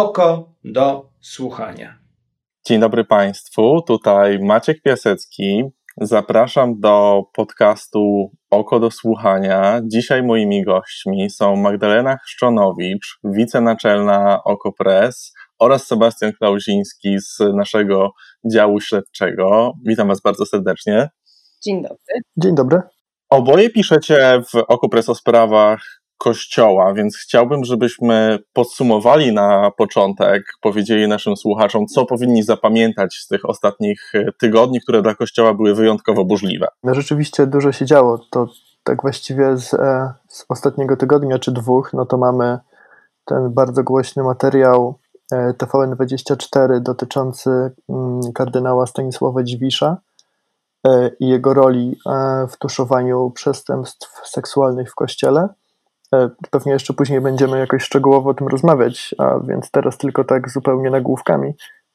oko do słuchania. Dzień dobry Państwu, tutaj Maciek Piasecki. Zapraszam do podcastu Oko do Słuchania. Dzisiaj moimi gośćmi są Magdalena Chrzczonowicz, wicenaczelna OKO.press oraz Sebastian Klauziński z naszego działu śledczego. Witam Was bardzo serdecznie. Dzień dobry. Dzień dobry. Oboje piszecie w OKO.press o sprawach Kościoła, więc chciałbym, żebyśmy podsumowali na początek, powiedzieli naszym słuchaczom, co powinni zapamiętać z tych ostatnich e, tygodni, które dla Kościoła były wyjątkowo burzliwe. No rzeczywiście dużo się działo. To tak właściwie z, e, z ostatniego tygodnia czy dwóch, no to mamy ten bardzo głośny materiał e, TVN24 dotyczący mm, kardynała Stanisława Dziwisza i jego roli w tuszowaniu przestępstw seksualnych w Kościele. E, pewnie jeszcze później będziemy jakoś szczegółowo o tym rozmawiać, a więc teraz tylko tak zupełnie nagłówkami.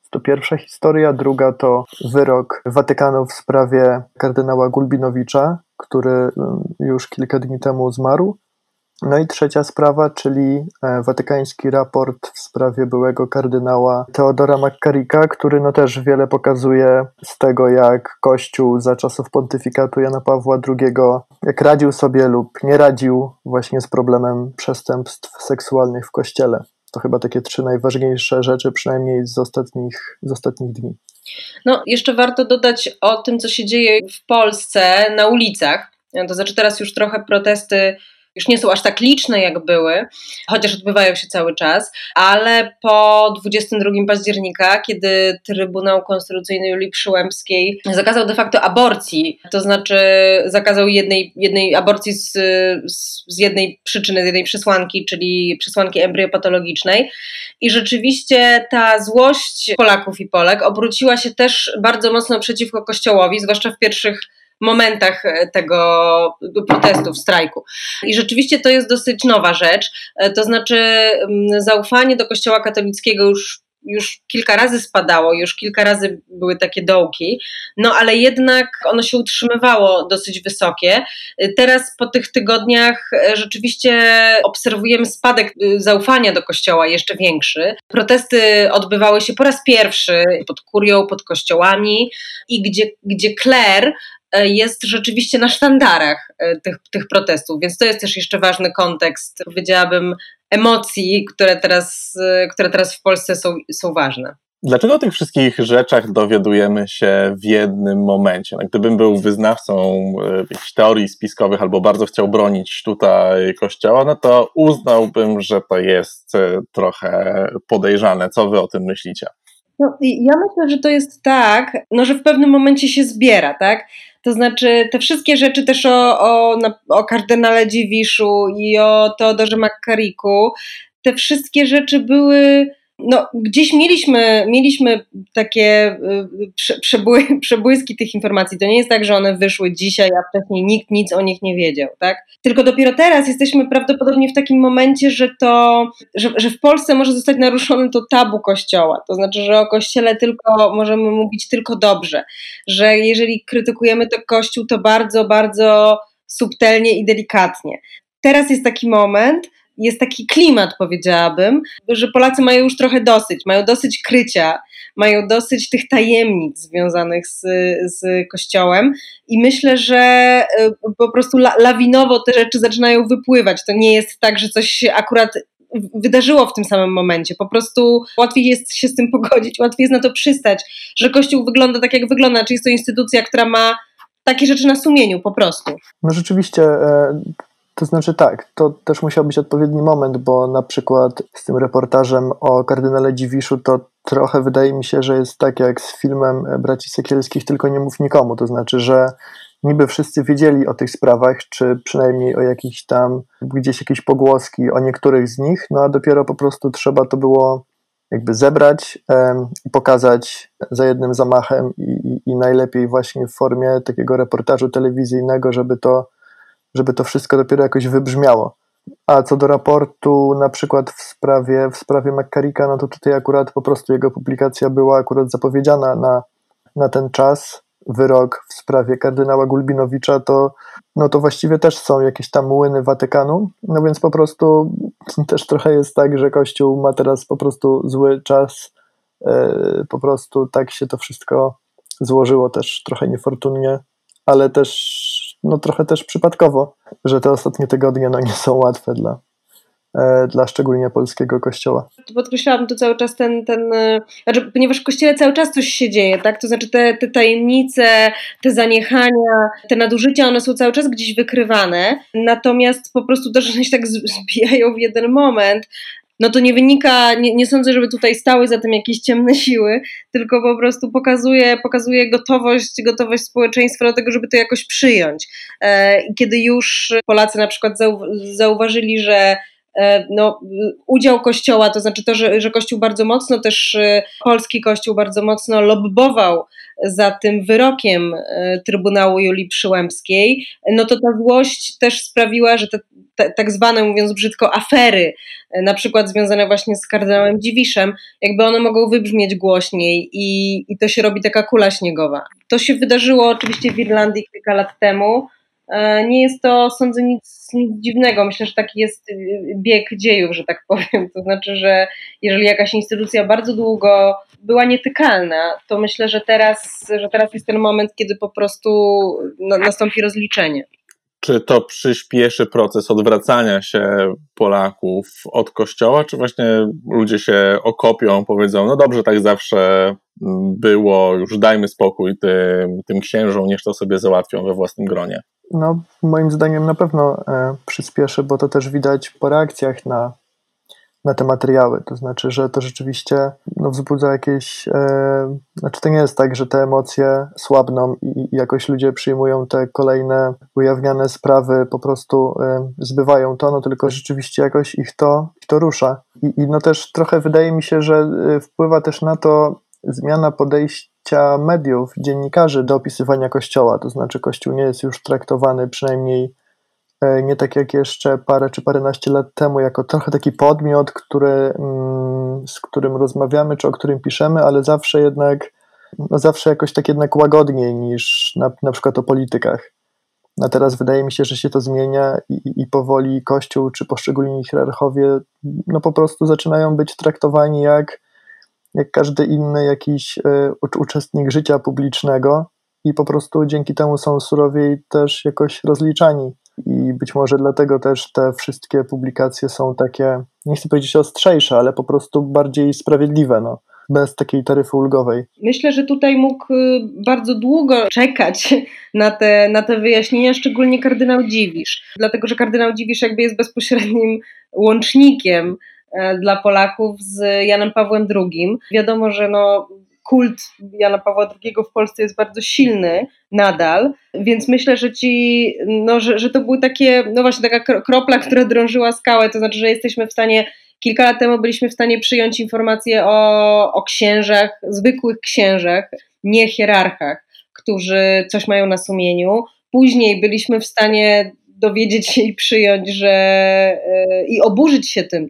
To pierwsza historia, druga to wyrok Watykanu w sprawie kardynała Gulbinowicza, który mm, już kilka dni temu zmarł. No i trzecia sprawa, czyli e, watykański raport w sprawie byłego kardynała Teodora McCarricka, który no też wiele pokazuje z tego, jak Kościół za czasów pontyfikatu Jana Pawła II, jak radził sobie lub nie radził właśnie z problemem przestępstw seksualnych w Kościele. To chyba takie trzy najważniejsze rzeczy, przynajmniej z ostatnich, z ostatnich dni. No, jeszcze warto dodać o tym, co się dzieje w Polsce na ulicach. To znaczy, teraz już trochę protesty już nie są aż tak liczne, jak były, chociaż odbywają się cały czas, ale po 22 października, kiedy Trybunał Konstytucyjny Julii Przyłębskiej zakazał de facto aborcji, to znaczy zakazał jednej, jednej aborcji z, z jednej przyczyny, z jednej przesłanki, czyli przesłanki embryopatologicznej, i rzeczywiście ta złość Polaków i Polek obróciła się też bardzo mocno przeciwko Kościołowi, zwłaszcza w pierwszych momentach e, tego protestu, w strajku. I rzeczywiście to jest dosyć nowa rzecz. E, to znaczy, zaufanie do Kościoła katolickiego już już kilka razy spadało, już kilka razy były takie dołki, no ale jednak ono się utrzymywało dosyć wysokie. E, teraz po tych tygodniach rzeczywiście obserwujemy spadek zaufania do kościoła jeszcze większy. Protesty odbywały się po raz pierwszy pod kurią, pod kościołami i gdzie, gdzie kler jest rzeczywiście na sztandarach e, tych, tych protestów, więc to jest też jeszcze ważny kontekst, powiedziałabym, emocji, które teraz, e, które teraz w Polsce są, są ważne. Dlaczego o tych wszystkich rzeczach dowiadujemy się w jednym momencie? No, gdybym był wyznawcą jakichś teorii spiskowych albo bardzo chciał bronić tutaj kościoła, no to uznałbym, że to jest trochę podejrzane. Co wy o tym myślicie? No, ja myślę, że to jest tak, no, że w pewnym momencie się zbiera, tak? To znaczy, te wszystkie rzeczy też o, o, o kardynale Dziwiszu i o Teodorze McCarricku, te wszystkie rzeczy były no, gdzieś mieliśmy, mieliśmy takie y, przebły, przebłyski tych informacji. To nie jest tak, że one wyszły dzisiaj, a wcześniej nikt nic o nich nie wiedział, tak? Tylko dopiero teraz jesteśmy prawdopodobnie w takim momencie, że to, że, że w Polsce może zostać naruszone to tabu kościoła. To znaczy, że o kościele tylko możemy mówić tylko dobrze. Że jeżeli krytykujemy to kościół, to bardzo, bardzo subtelnie i delikatnie. Teraz jest taki moment, jest taki klimat, powiedziałabym, że Polacy mają już trochę dosyć, mają dosyć krycia, mają dosyć tych tajemnic związanych z, z Kościołem i myślę, że y, po prostu lawinowo te rzeczy zaczynają wypływać. To nie jest tak, że coś się akurat wydarzyło w tym samym momencie. Po prostu łatwiej jest się z tym pogodzić, łatwiej jest na to przystać, że Kościół wygląda tak, jak wygląda, czyli jest to instytucja, która ma takie rzeczy na sumieniu po prostu. No rzeczywiście e, to znaczy tak, to też musiał być odpowiedni moment, bo na przykład z tym reportażem o kardynale Dziwiszu to trochę wydaje mi się, że jest tak jak z filmem Braci Sekielskich, tylko nie mów nikomu. To znaczy, że niby wszyscy wiedzieli o tych sprawach, czy przynajmniej o jakichś tam, gdzieś jakieś pogłoski o niektórych z nich, no a dopiero po prostu trzeba to było jakby zebrać i pokazać za jednym zamachem i, i, i najlepiej właśnie w formie takiego reportażu telewizyjnego, żeby to żeby to wszystko dopiero jakoś wybrzmiało. A co do raportu, na przykład w sprawie, w sprawie McCarricka, no to tutaj akurat po prostu jego publikacja była akurat zapowiedziana na, na ten czas, wyrok w sprawie kardynała Gulbinowicza, to, no to właściwie też są jakieś tam młyny Watykanu, no więc po prostu też trochę jest tak, że Kościół ma teraz po prostu zły czas, e, po prostu tak się to wszystko złożyło też trochę niefortunnie, ale też no trochę też przypadkowo, że te ostatnie tygodnie no nie są łatwe dla, E, dla szczególnie polskiego kościoła. Podkreślałam tu cały czas ten, ten e, znaczy, ponieważ w kościele cały czas coś się dzieje, tak? To znaczy te, te tajemnice, te zaniechania, te nadużycia, one są cały czas gdzieś wykrywane, natomiast po prostu też one się tak zbijają w jeden moment, no to nie wynika, nie, nie, sądzę, żeby tutaj stały za tym jakieś ciemne siły, tylko po prostu pokazuje, pokazuje gotowość, gotowość społeczeństwa do tego, żeby to jakoś przyjąć. E, kiedy już Polacy na przykład zauważyli, że no, udział Kościoła, to znaczy to, że, że Kościół bardzo mocno, też e, polski Kościół bardzo mocno lobbował za tym wyrokiem e, Trybunału Julii Przyłębskiej, no to ta złość też sprawiła, że te, tak zwane, mówiąc brzydko, afery, na przykład związane właśnie z kardynałem Dziwiszem, jakby one mogą wybrzmieć głośniej i, i to się robi taka kula śniegowa. To się wydarzyło oczywiście w Irlandii kilka lat temu, E, nie jest to, sądzę, nic, nic dziwnego. Myślę, że taki jest y, bieg dziejów, że tak powiem. To znaczy, że jeżeli jakaś instytucja bardzo długo była nietykalna, to myślę, że teraz, że teraz jest ten moment, kiedy po prostu nastąpi rozliczenie. Czy to przyspieszy proces odwracania się Polaków od kościoła, czy właśnie ludzie się okopią, powiedzą, no dobrze, tak zawsze było, już dajmy spokój tym, tym księżom, niech to sobie załatwią we własnym gronie? No, moim zdaniem na pewno e, przyspieszy, bo to też widać po reakcjach na, na te materiały. To znaczy, że to rzeczywiście no, wzbudza jakieś. E, znaczy, to nie jest tak, że te emocje słabną i, i jakoś ludzie przyjmują te kolejne ujawniane sprawy, po prostu e, zbywają to, no tylko rzeczywiście jakoś ich to, ich to rusza. I, I no też trochę wydaje mi się, że e, wpływa też na to zmiana podejścia mediów, dziennikarzy do opisywania Kościoła. To znaczy, Kościół nie jest już traktowany przynajmniej e, nie tak jak jeszcze parę czy paręnaście lat temu, jako trochę taki podmiot, który, mm, z którym rozmawiamy, czy o którym piszemy, ale zawsze jednak, no zawsze jakoś tak jednak łagodniej niż na, na przykład o politykach. A teraz wydaje mi się, że się to zmienia i, i powoli Kościół czy poszczególni hierarchowie no po prostu zaczynają być traktowani jak jak każdy inny jakiś e, uczestnik życia publicznego i po prostu dzięki temu są surowiej też jakoś rozliczani. I być może dlatego też te wszystkie publikacje są takie, nie chcę powiedzieć ostrzejsze, ale po prostu bardziej sprawiedliwe. No bez takiej taryfy ulgowej. Myślę, że tutaj mógł y, bardzo długo czekać na te, na te wyjaśnienia, szczególnie kardynał Dziwisz, dlatego że kardynał Dziwisz jakby jest bezpośrednim łącznikiem dla Polaków z Janem Pawłem II. Wiadomo, że no, kult Jana Pawła II w Polsce jest bardzo silny nadal, więc myślę, że ci, no, że, że to były takie, no właśnie taka kropla, która drążyła skałę, to znaczy, że jesteśmy w stanie Kilka lat temu byliśmy w stanie przyjąć informacje o, o księżach, zwykłych księżach, nie hierarchach, którzy coś mają na sumieniu. Później byliśmy w stanie dowiedzieć się i przyjąć, że yy, i oburzyć się tym, E,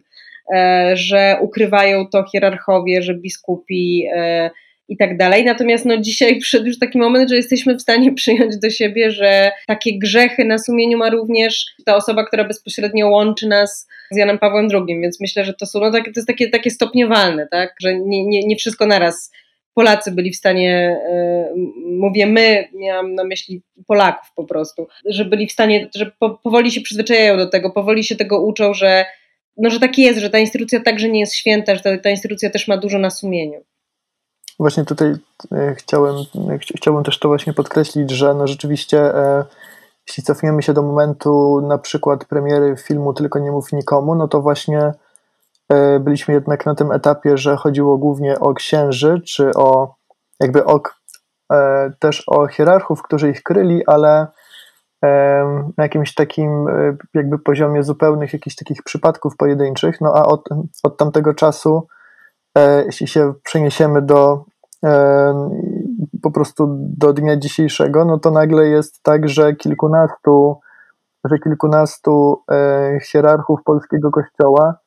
że ukrywają to hierarchowie, że biskupi e, i tak dalej. Natomiast no, dzisiaj przyszedł już taki moment, że jesteśmy w stanie przyjąć do siebie, że takie grzechy na sumieniu ma również ta osoba, która bezpośrednio łączy nas z Janem Pawłem II, więc myślę, że to są no, takie, to jest takie, takie stopniowalne, tak? że nie, nie, nie wszystko naraz Polacy byli w stanie, mówię my, miałam na myśli Polaków po prostu, że byli w stanie, że powoli się przyzwyczajają do tego, powoli się tego uczą, że no, że tak jest, że ta instytucja także nie jest święta, że ta, ta instytucja też ma dużo na sumieniu. Właśnie tutaj e, chciałem, e, chciałbym też to właśnie podkreślić, że no rzeczywiście e, jeśli cofniemy się do momentu na przykład premiery filmu Tylko nie mów nikomu, no to właśnie byliśmy jednak na tym etapie, że chodziło głównie o księży, czy o jakby o, też o hierarchów, którzy ich kryli, ale na jakimś takim e, jakby poziomie zupełnych jakichś takich przypadków pojedynczych, no a od, od tamtego czasu, e, jeśli się przeniesiemy do po prostu do dnia dzisiejszego, no to nagle jest tak, że kilkunastu, że kilkunastu e, hierarchów polskiego kościoła e,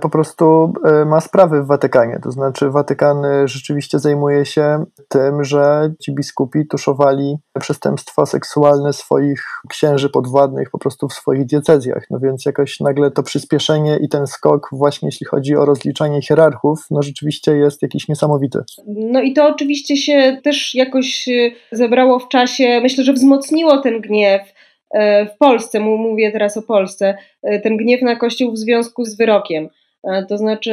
po prostu e, ma sprawy w Watykanie. To znaczy, Watykan rzeczywiście zajmuje się tym, że ci biskupi tuszowali przestępstwa seksualne swoich księży podwładnych po prostu w swoich diecezjach. No więc jakoś nagle to przyspieszenie i ten skok, właśnie jeśli chodzi o rozliczanie hierarchów, no rzeczywiście jest jakiś niesamowity. No i to oczywiście się też jakoś zebrało w czasie, myślę, że wzmocniło ten gniew E, w Polsce, mówię teraz o Polsce, e, ten gniew na Kościół w związku z wyrokiem. E, to znaczy,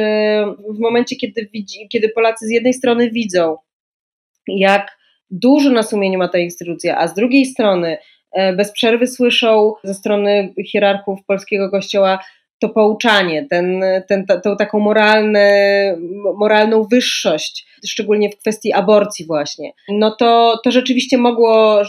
w momencie, kiedy, widzi, kiedy Polacy z jednej strony widzą, jak dużo na sumieniu ma ta instytucja, a z drugiej strony bez przerwy słyszą ze strony hierarchów polskiego kościoła to pouczanie, ten, ten, tą taką moralne, moralną wyższość, szczególnie w kwestii aborcji właśnie, no to, to rzeczywiście mogło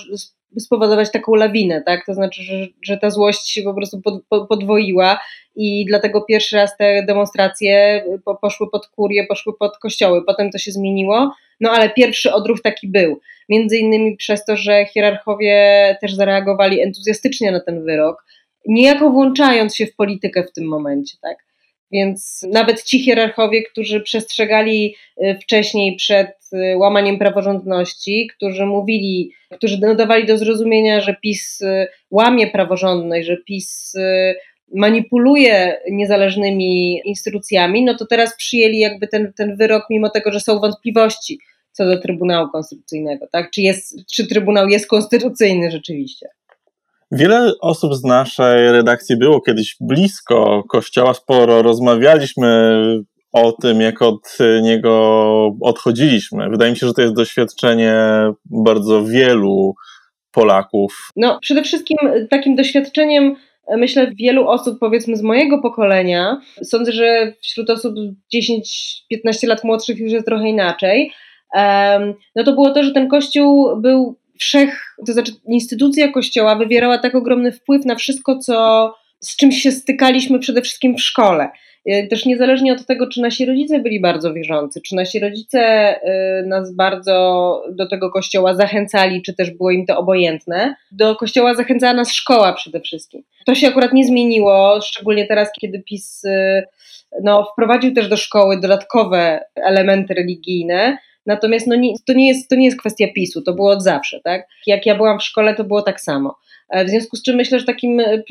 spowodować taką lawinę, tak? To znaczy, że, że ta złość się po prostu pod, pod, podwoiła i dlatego pierwszy raz te demonstracje poszły pod kurię, poszły pod kościoły, potem to się zmieniło, no ale pierwszy odruch taki był. Między innymi przez to, że hierarchowie też zareagowali entuzjastycznie na ten wyrok, niejako włączając się w politykę w tym momencie, tak? Więc nawet ci hierarchowie, którzy przestrzegali y, wcześniej przed y, łamaniem praworządności, którzy mówili, którzy dawali do zrozumienia, że PiS y, łamie praworządność, że PiS manipuluje niezależnymi instytucjami, no to teraz przyjęli jakby ten, ten wyrok, mimo tego, że są wątpliwości co do Trybunału Konstytucyjnego, tak? Czy, jest, czy Trybunał jest konstytucyjny rzeczywiście? Wiele osób z naszej redakcji było kiedyś blisko kościoła, sporo rozmawialiśmy o tym, jak od niego odchodziliśmy. Wydaje mi się, że to jest doświadczenie bardzo wielu Polaków. No, przede wszystkim takim doświadczeniem myślę, wielu osób, powiedzmy z mojego pokolenia, sądzę, że wśród osób 10-15 lat młodszych już jest trochę inaczej, no to było to, że ten kościół był wszech, to znaczy instytucja Kościoła wywierała tak ogromny wpływ na wszystko, co, z czym się stykaliśmy przede wszystkim w szkole. Y, też niezależnie od tego, czy nasi rodzice byli bardzo wierzący, czy nasi rodzice y, nas bardzo do tego kościoła zachęcali, czy też było im to obojętne, do kościoła zachęcała nas szkoła przede wszystkim. To się akurat nie zmieniło, szczególnie teraz, kiedy PiS y, no, wprowadził też do szkoły dodatkowe elementy religijne, Natomiast no nie, to, nie jest, to nie jest kwestia PiSu, to było od zawsze. Tak? Jak ja byłam w szkole, to było tak samo. E, w związku z czym myślę, że takim e, e,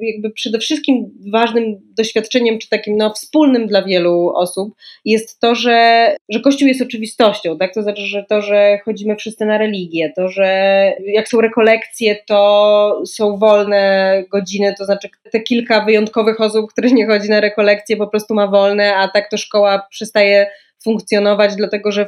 jakby przede wszystkim ważnym doświadczeniem, czy takim no, wspólnym dla wielu osób jest to, że, że Kościół jest oczywistością, tak? To znaczy, że to, że chodzimy wszyscy na religię, to, że jak są rekolekcje, to są wolne godziny, to znaczy te kilka wyjątkowych osób, które nie chodzi na rekolekcje, po prostu ma wolne, a tak to szkoła przestaje funkcjonować, dlatego że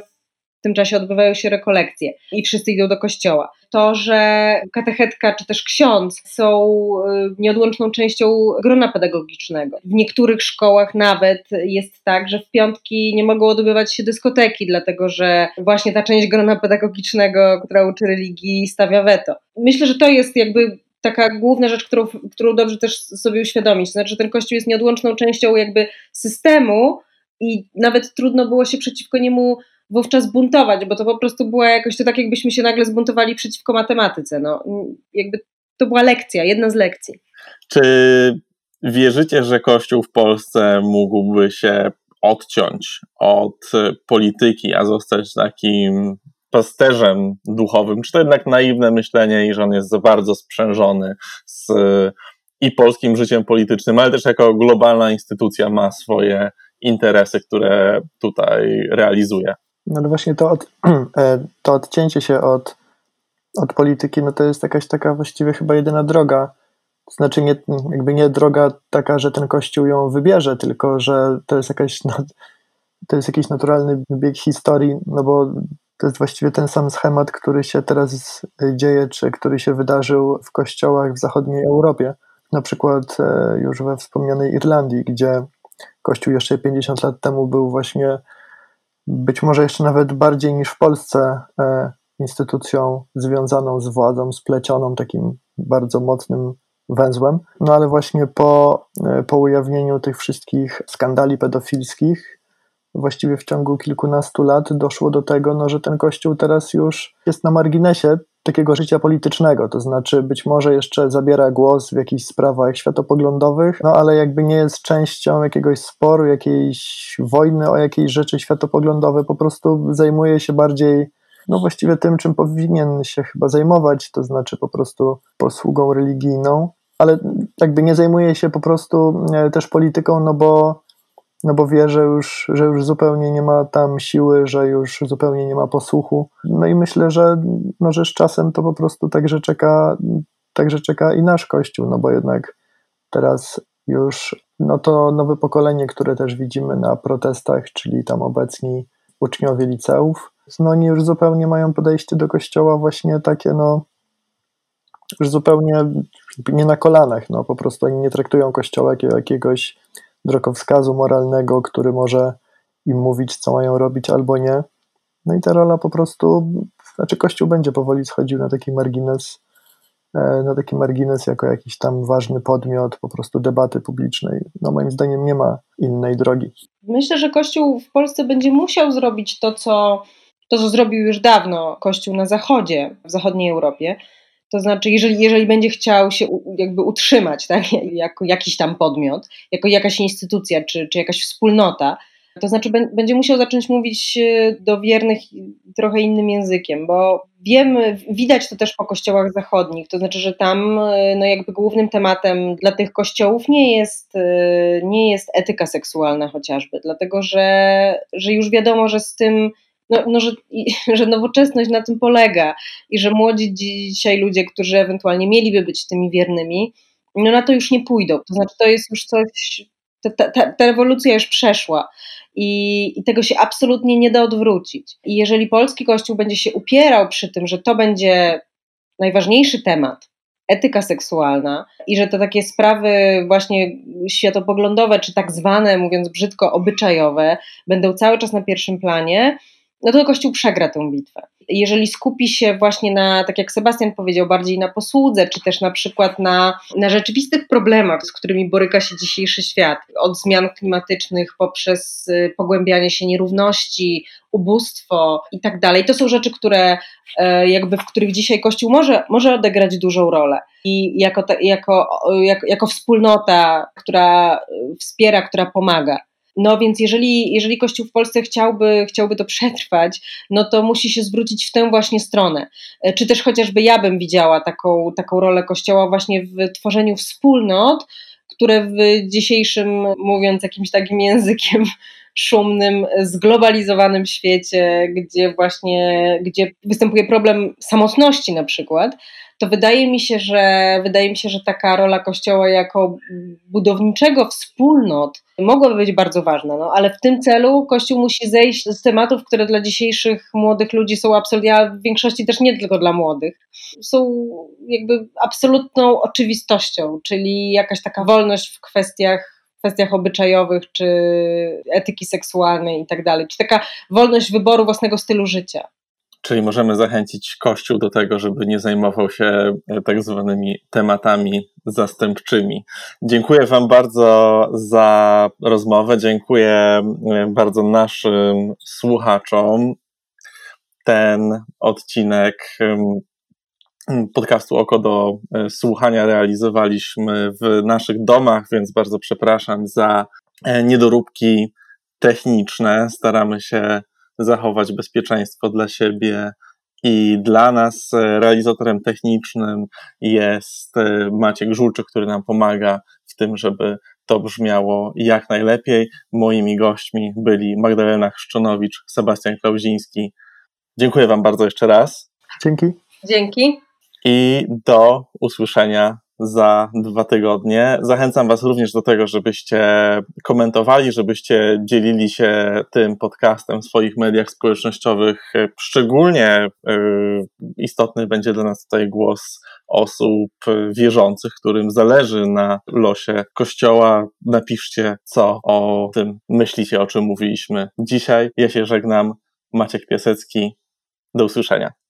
w tym czasie odbywają się rekolekcje i wszyscy idą do kościoła. To, że katechetka czy też ksiądz są y, nieodłączną częścią grona pedagogicznego. W niektórych szkołach nawet jest tak, że w piątki nie mogą odbywać się dyskoteki, dlatego że właśnie ta część grona pedagogicznego, która uczy religii, stawia weto. Myślę, że to jest jakby taka główna rzecz, którą, którą dobrze też sobie uświadomić. Znaczy, że ten kościół jest nieodłączną częścią jakby systemu i nawet trudno było się przeciwko niemu wówczas buntować, bo to po prostu była jakoś to tak, jakbyśmy się nagle zbuntowali przeciwko matematyce. No, jakby to była lekcja, jedna z lekcji. Czy wierzycie, że Kościół w Polsce mógłby się odciąć od polityki, a zostać takim pasterzem duchowym? Czy to jednak naiwne myślenie i że on jest za bardzo sprzężony z i polskim życiem politycznym, ale też jako globalna instytucja ma swoje interesy, które tutaj realizuje? No ale właśnie to, od, e, to odcięcie się od, od polityki, no to jest jakaś taka właściwie chyba jedyna droga. To znaczy nie, jakby nie droga taka, że ten kościół ją wybierze, tylko że to jest jakaś to jest jakiś naturalny bieg historii, no bo to jest właściwie ten sam schemat, który się teraz dzieje, czy który się wydarzył w kościołach w zachodniej Europie. Na przykład e, już we wspomnianej Irlandii, gdzie kościół jeszcze 50 lat temu był właśnie być może jeszcze nawet bardziej niż w Polsce e, instytucją związaną z władzą, splecioną takim bardzo mocnym węzłem. No ale właśnie po, e, po ujawnieniu tych wszystkich skandali pedofilskich, właściwie w ciągu kilkunastu lat doszło do tego, no, że ten kościół teraz już jest na marginesie, takiego życia politycznego, to znaczy być może jeszcze zabiera głos w jakichś sprawach światopoglądowych, no ale jakby nie jest częścią jakiegoś sporu, jakiejś wojny o jakieś rzeczy światopoglądowe, po prostu zajmuje się bardziej no właściwie tym, czym powinien się chyba zajmować, to znaczy po prostu posługą religijną, ale jakby nie zajmuje się po prostu e, też polityką, no bo no bo wie, że już, że już zupełnie nie ma tam siły, że już zupełnie nie ma posłuchu. No i myślę, że, no, że z czasem to po prostu także czeka, także czeka i nasz Kościół, no bo jednak teraz już no to nowe pokolenie, które też widzimy na protestach, czyli tam obecni uczniowie liceów, no oni już zupełnie mają podejście do Kościoła właśnie takie, no już zupełnie nie na kolanach, no po prostu oni nie traktują Kościoła jako jakiegoś drogowskazu moralnego, który może im mówić, co mają robić albo nie. No i ta rola po prostu, znaczy Kościół będzie powoli schodził na taki margines, e, na taki margines jako jakiś tam ważny podmiot po prostu debaty publicznej. No moim zdaniem nie ma innej drogi. Myślę, że Kościół w Polsce będzie musiał zrobić to, co, to, co zrobił już dawno Kościół na Zachodzie, w zachodniej Europie, to znaczy, jeżeli, jeżeli będzie chciał się jakby utrzymać tak, jako jakiś tam podmiot, jako jakaś instytucja czy, czy jakaś wspólnota, to znaczy będzie musiał zacząć mówić e, do wiernych trochę innym językiem, bo wiemy, widać to też po kościołach zachodnich, to znaczy, że tam e, no jakby głównym tematem dla tych kościołów nie jest, e, nie jest etyka seksualna chociażby, dlatego że, że już wiadomo, że z tym no, no że, że nowoczesność na tym polega i że młodzi dzisiaj ludzie, którzy ewentualnie mieliby być tymi wiernymi, no na to już nie pójdą. To znaczy, to jest już coś, ta, ta, ta rewolucja już przeszła i, i tego się absolutnie nie da odwrócić. I jeżeli polski kościół będzie się upierał przy tym, że to będzie najważniejszy temat, etyka seksualna i że te takie sprawy właśnie światopoglądowe, czy tak zwane, mówiąc brzydko, obyczajowe, będą cały czas na pierwszym planie, no to Kościół przegra tę bitwę. Jeżeli skupi się właśnie na, tak jak Sebastian powiedział, bardziej na posłudze, czy też na przykład na, na rzeczywistych problemach, z którymi boryka się dzisiejszy świat, od zmian klimatycznych poprzez y, pogłębianie się nierówności, ubóstwo i tak dalej, to są rzeczy, które e, jakby w których dzisiaj Kościół może, może odegrać dużą rolę. I jako, jako, jako, jako wspólnota, która wspiera, która pomaga. No więc jeżeli, jeżeli Kościół w Polsce chciałby, chciałby to przetrwać, no to musi się zwrócić w tę właśnie stronę. E, czy też chociażby ja bym widziała taką, taką rolę Kościoła właśnie w tworzeniu wspólnot, które w dzisiejszym, mówiąc jakimś takim językiem szumnym, zglobalizowanym świecie, gdzie właśnie, gdzie występuje problem samotności na przykład, to wydaje mi się, że wydaje mi się, że taka rola Kościoła jako budowniczego wspólnot mogłaby być bardzo ważna, no, ale w tym celu Kościół musi zejść z tematów, które dla dzisiejszych młodych ludzi są absolutnie, a w większości też nie tylko dla młodych, są jakby absolutną oczywistością, czyli jakaś taka wolność w kwestiach kwestiach obyczajowych, czy etyki seksualnej i tak dalej, czy taka wolność wyboru własnego stylu życia. Czyli możemy zachęcić Kościół do tego, żeby nie zajmował się e, tak zwanymi tematami zastępczymi. Dziękuję Wam bardzo za rozmowę. Dziękuję e, bardzo naszym słuchaczom. Ten odcinek podcastu Oko do e, słuchania realizowaliśmy w naszych domach, więc bardzo przepraszam za niedoróbki techniczne. Staramy się zachować bezpieczeństwo dla siebie i dla nas realizatorem technicznym jest e, Maciek Żulczyk, który nam pomaga w tym, żeby to brzmiało jak najlepiej. Moimi gośćmi byli Magdalena Chrzczonowicz, Sebastian Klauziński. Dziękuję Wam bardzo jeszcze raz. Dzięki. Dzięki. I do usłyszenia za dwa tygodnie. Zachęcam Was również do tego, żebyście komentowali, żebyście dzielili się tym podcastem w swoich mediach społecznościowych. Szczególnie y, istotny będzie dla nas tutaj głos osób wierzących, którym zależy na losie Kościoła. Napiszcie, co o tym myślicie, o czym mówiliśmy dzisiaj. Ja się żegnam. Maciek Piasecki. Do usłyszenia.